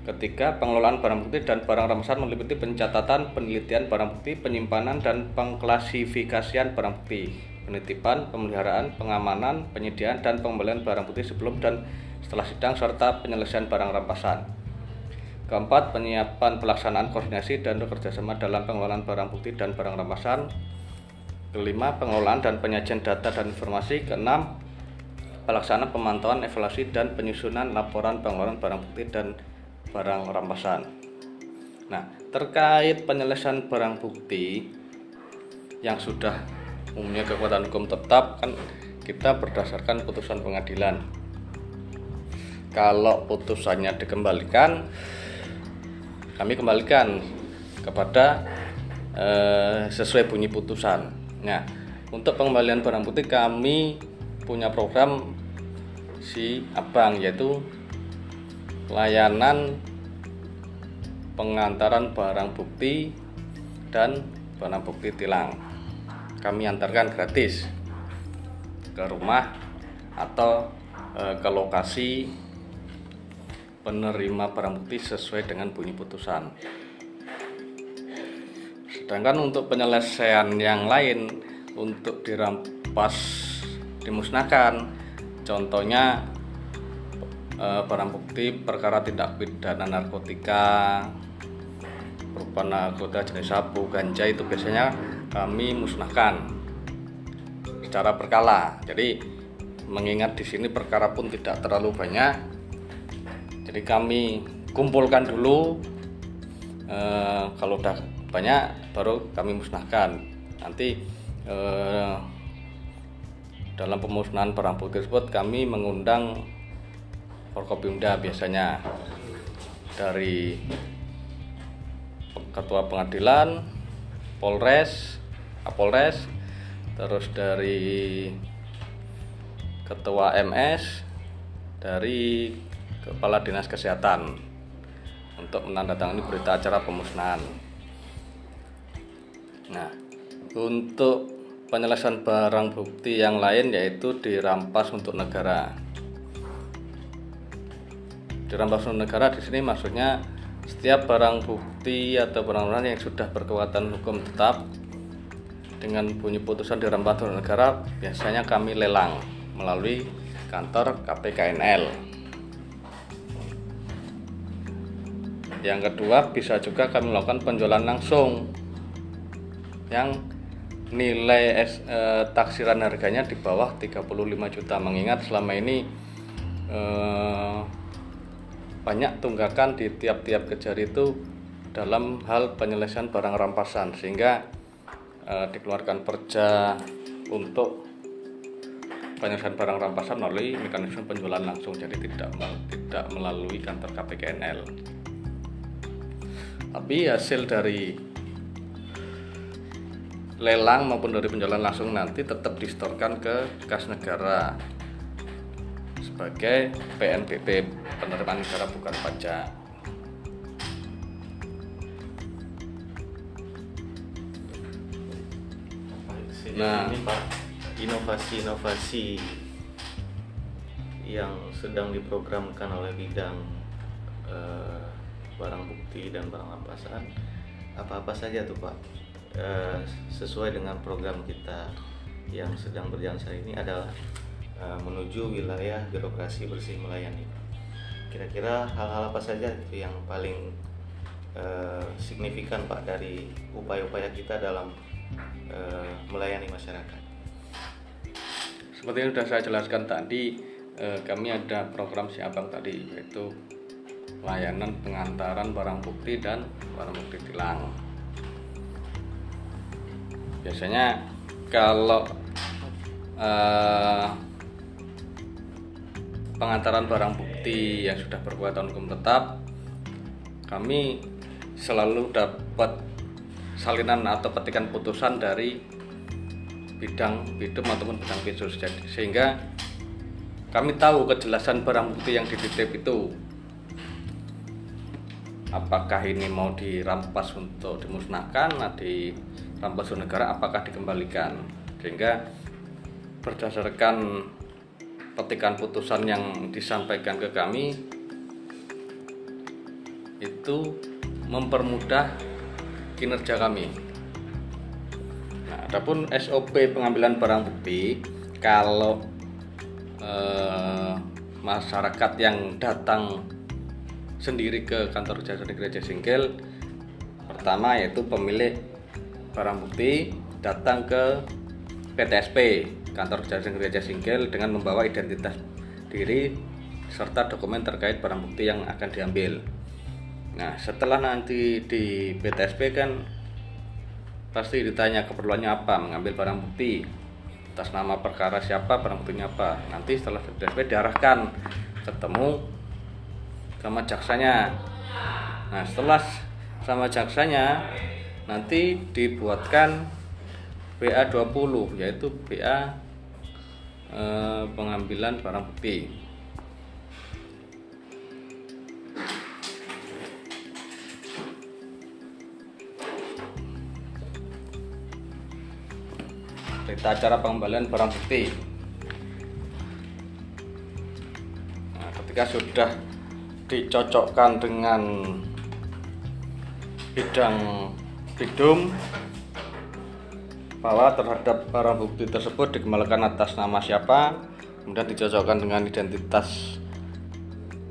Ketiga, pengelolaan barang bukti dan barang rampasan meliputi pencatatan, penelitian barang bukti, penyimpanan dan pengklasifikasian barang bukti, penitipan, pemeliharaan, pengamanan, penyediaan dan pembelian barang bukti sebelum dan setelah sidang serta penyelesaian barang rampasan. Keempat, penyiapan pelaksanaan koordinasi dan bekerjasama dalam pengelolaan barang bukti dan barang rampasan. Kelima, pengelolaan dan penyajian data dan informasi. Keenam, pelaksanaan pemantauan, evaluasi dan penyusunan laporan pengelolaan barang bukti dan barang rampasan. Nah, terkait penyelesaian barang bukti yang sudah umumnya kekuatan hukum tetap kan kita berdasarkan putusan pengadilan. Kalau putusannya dikembalikan, kami kembalikan kepada eh, sesuai bunyi putusan. Nah, untuk pengembalian barang bukti kami punya program si abang yaitu layanan pengantaran barang bukti dan barang bukti tilang. Kami antarkan gratis ke rumah atau e, ke lokasi penerima barang bukti sesuai dengan bunyi putusan. Sedangkan untuk penyelesaian yang lain untuk dirampas dimusnahkan, contohnya eh, barang bukti perkara tindak pidana narkotika berupa narkotika jenis sabu, ganja itu biasanya kami musnahkan secara berkala. Jadi mengingat di sini perkara pun tidak terlalu banyak, jadi kami kumpulkan dulu. Eh, kalau udah banyak, baru kami musnahkan. Nanti eh, dalam pemusnahan barang bukti tersebut kami mengundang Forkopimda biasanya dari ketua pengadilan, Polres, Kapolres, terus dari ketua MS, dari kepala dinas kesehatan untuk menandatangani berita acara pemusnahan. Nah, untuk penyelesaian barang bukti yang lain yaitu dirampas untuk negara. Dirampas untuk negara di sini maksudnya setiap barang bukti atau barang-barang yang sudah berkekuatan hukum tetap dengan bunyi putusan dirampas untuk negara biasanya kami lelang melalui kantor KPKNL. Yang kedua bisa juga kami melakukan penjualan langsung yang nilai es, eh, taksiran harganya di bawah 35 juta. Mengingat selama ini eh, banyak tunggakan di tiap-tiap kejari itu dalam hal penyelesaian barang rampasan sehingga eh, dikeluarkan perja untuk penyelesaian barang rampasan melalui mekanisme penjualan langsung. Jadi tidak tidak melalui kantor KPKNL tapi hasil dari lelang maupun dari penjualan langsung nanti tetap distorkan ke kas negara. Sebagai PNBP penerimaan negara bukan pajak. Nah, ini Pak inovasi-inovasi yang sedang diprogramkan oleh bidang eh, barang bukti dan barang rampasan apa-apa saja tuh Pak eh, sesuai dengan program kita yang sedang berjalan saat ini adalah eh, menuju wilayah birokrasi bersih melayani. Kira-kira hal-hal apa saja itu yang paling eh, signifikan Pak dari upaya-upaya kita dalam melayani masyarakat? Seperti yang sudah saya jelaskan tadi, kami ada program siabang tadi yaitu layanan pengantaran barang bukti dan barang bukti tilang. Biasanya kalau eh, pengantaran barang bukti yang sudah berkekuatan hukum tetap, kami selalu dapat salinan atau petikan putusan dari bidang bidum ataupun bidang Jadi, sehingga kami tahu kejelasan barang bukti yang dititip itu apakah ini mau dirampas untuk dimusnahkan nah dirampas untuk negara apakah dikembalikan? Sehingga berdasarkan petikan putusan yang disampaikan ke kami itu mempermudah kinerja kami. Adapun SOP pengambilan barang bukti kalau eh, masyarakat yang datang sendiri ke kantor jasa Singkil pertama yaitu pemilik barang bukti datang ke PTSP kantor jasa negeri Singkil dengan membawa identitas diri serta dokumen terkait barang bukti yang akan diambil. Nah, setelah nanti di PTSP kan pasti ditanya keperluannya apa mengambil barang bukti atas nama perkara siapa barang buktinya apa nanti setelah DSP diarahkan ketemu sama jaksanya nah setelah sama jaksanya nanti dibuatkan BA 20 yaitu BA eh, pengambilan barang bukti berita acara pengembalian barang bukti. Nah, ketika sudah dicocokkan dengan bidang bidum bahwa terhadap barang bukti tersebut dikembalikan atas nama siapa kemudian dicocokkan dengan identitas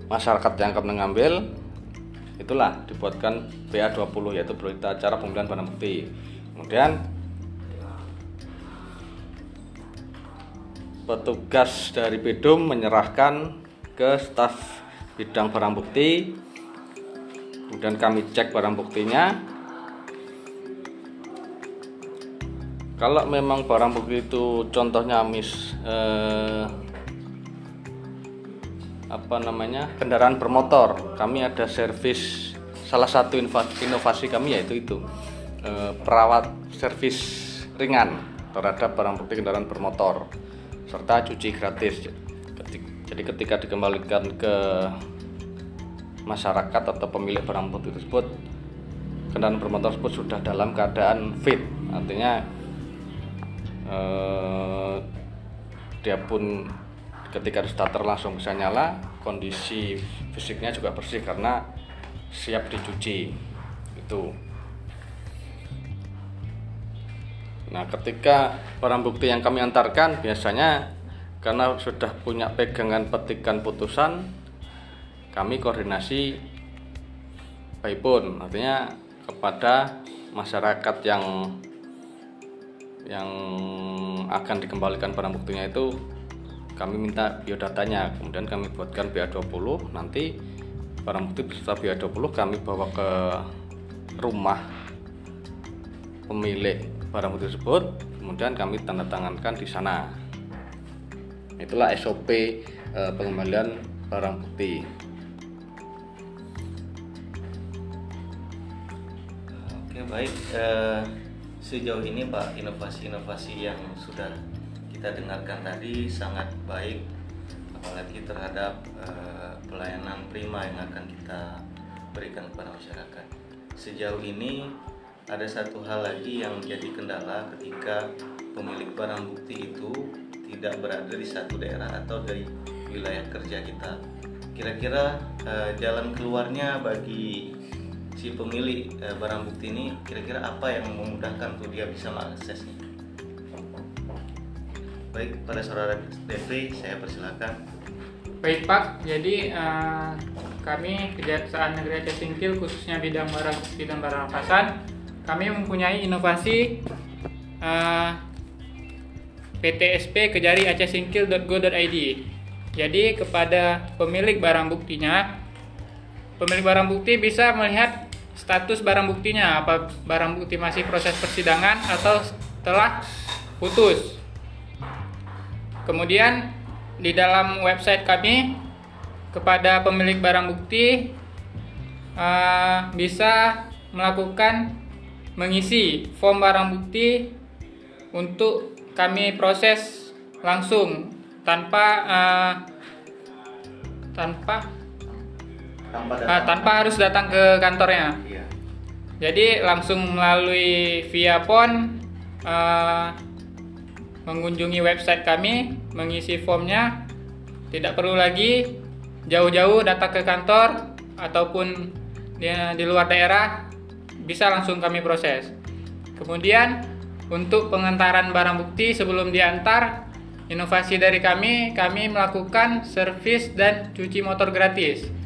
masyarakat yang akan mengambil. Itulah dibuatkan BA20 yaitu berita acara pemilihan barang bukti. Kemudian petugas dari Bidum menyerahkan ke staf bidang barang bukti. Kemudian kami cek barang buktinya kalau memang barang bukti itu contohnya mis eh, apa namanya kendaraan bermotor kami ada servis salah satu inovasi kami yaitu itu eh, perawat servis ringan terhadap barang bukti kendaraan bermotor serta cuci gratis. Jadi ketika dikembalikan ke masyarakat atau pemilik barang bukti tersebut kendaraan bermotor tersebut sudah dalam keadaan fit. Artinya eh, dia pun ketika starter langsung bisa nyala kondisi fisiknya juga bersih karena siap dicuci. Itu. Nah ketika barang bukti yang kami antarkan biasanya karena sudah punya pegangan petikan putusan kami koordinasi by phone. Artinya kepada masyarakat yang yang akan dikembalikan barang buktinya itu kami minta biodatanya. Kemudian kami buatkan BA20 nanti barang bukti beserta BA20 kami bawa ke rumah pemilik barang bukti tersebut. Kemudian kami tanda tangankan di sana. Itulah SOP eh, pengembalian barang bukti. Oke baik. Eh, sejauh ini Pak inovasi-inovasi yang sudah kita dengarkan tadi sangat baik apalagi terhadap uh, pelayanan prima yang akan kita berikan kepada masyarakat. Sejauh ini ada satu hal lagi yang menjadi kendala ketika pemilik barang bukti itu tidak berada di satu daerah atau dari wilayah kerja kita. Kira-kira uh, jalan keluarnya bagi si pemilik eh, barang bukti ini kira-kira apa yang memudahkan untuk dia bisa mengaksesnya? Baik pada saudara Devri saya persilakan. Baik Pak. Jadi uh, kami Kejaksaan Negeri Aceh Singkil khususnya bidang barang bukti dan barang rampasan kami mempunyai inovasi uh, PTSP Kejari Aceh Singkil.go.id jadi kepada pemilik barang buktinya pemilik barang bukti bisa melihat status barang buktinya apa barang bukti masih proses persidangan atau telah putus. Kemudian di dalam website kami kepada pemilik barang bukti uh, bisa melakukan mengisi form barang bukti untuk kami proses langsung tanpa uh, tanpa tanpa, uh, tanpa harus datang ke kantornya. Iya. Jadi langsung melalui via phone uh, mengunjungi website kami, mengisi formnya, tidak perlu lagi jauh-jauh datang ke kantor ataupun di, di luar daerah, bisa langsung kami proses. Kemudian untuk pengantaran barang bukti sebelum diantar, inovasi dari kami, kami melakukan servis dan cuci motor gratis.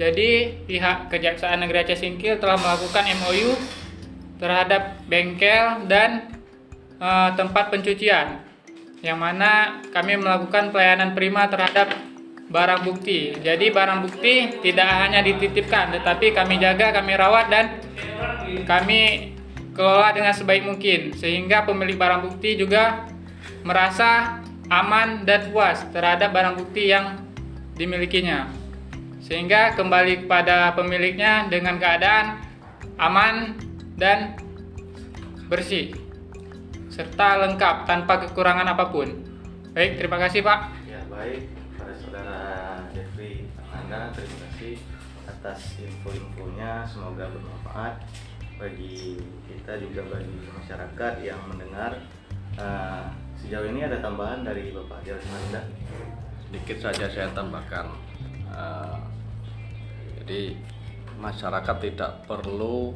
Jadi pihak Kejaksaan Negeri Aceh Singkil telah melakukan MOU terhadap bengkel dan e, tempat pencucian yang mana kami melakukan pelayanan prima terhadap barang bukti. Jadi barang bukti tidak hanya dititipkan tetapi kami jaga, kami rawat dan kami kelola dengan sebaik mungkin sehingga pemilik barang bukti juga merasa aman dan puas terhadap barang bukti yang dimilikinya sehingga kembali kepada pemiliknya dengan keadaan aman dan bersih serta lengkap tanpa kekurangan apa pun. Baik, terima kasih Pak. Ya baik, pada saudara Jeffrey Anda terima kasih atas info-infonya. Semoga bermanfaat bagi kita juga bagi masyarakat yang mendengar. Uh, sejauh ini ada tambahan dari Bapak Jalan Anda? Sedikit saja saya tambahkan. Uh, Jadi masyarakat tidak perlu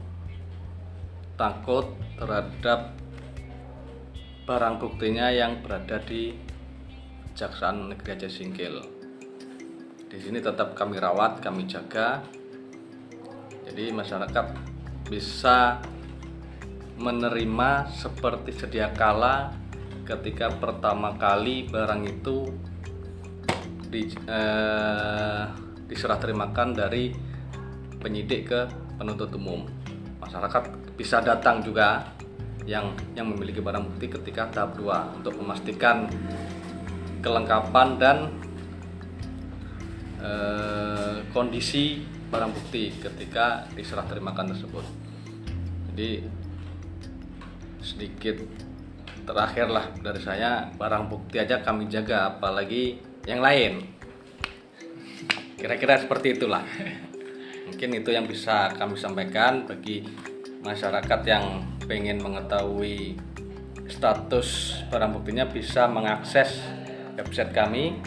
takut terhadap barang buktinya yang berada di Kejaksaan Negeri Aceh Singkil. Di sini tetap kami rawat, kami jaga. Jadi masyarakat bisa menerima seperti sedia kala ketika pertama kali barang itu di, eh, diserah terimakan dari penyidik ke penuntut umum. Masyarakat bisa datang juga yang yang memiliki barang bukti ketika tahap 2 untuk memastikan kelengkapan dan eh, kondisi barang bukti ketika diserah terimakan tersebut. Jadi sedikit terakhir lah dari saya barang bukti aja kami jaga apalagi yang lain kira-kira seperti itulah mungkin itu yang bisa kami sampaikan bagi masyarakat yang pengen mengetahui status barang buktinya bisa mengakses website kami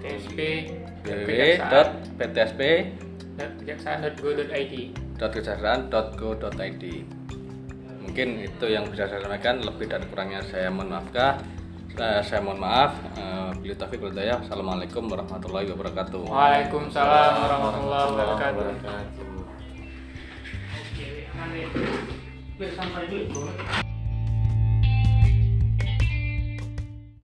TSP www.ptsp.kejaksaan.go.id kejaksaan.go.id mungkin itu yang bisa saya sampaikan lebih dan kurangnya saya mohon maafkah saya, saya mohon maaf uh, Beli Taufik Hidayah. Assalamualaikum warahmatullahi wabarakatuh Waalaikumsalam warahmatullahi wabarakatuh. Oke, deh. Sampai dulu.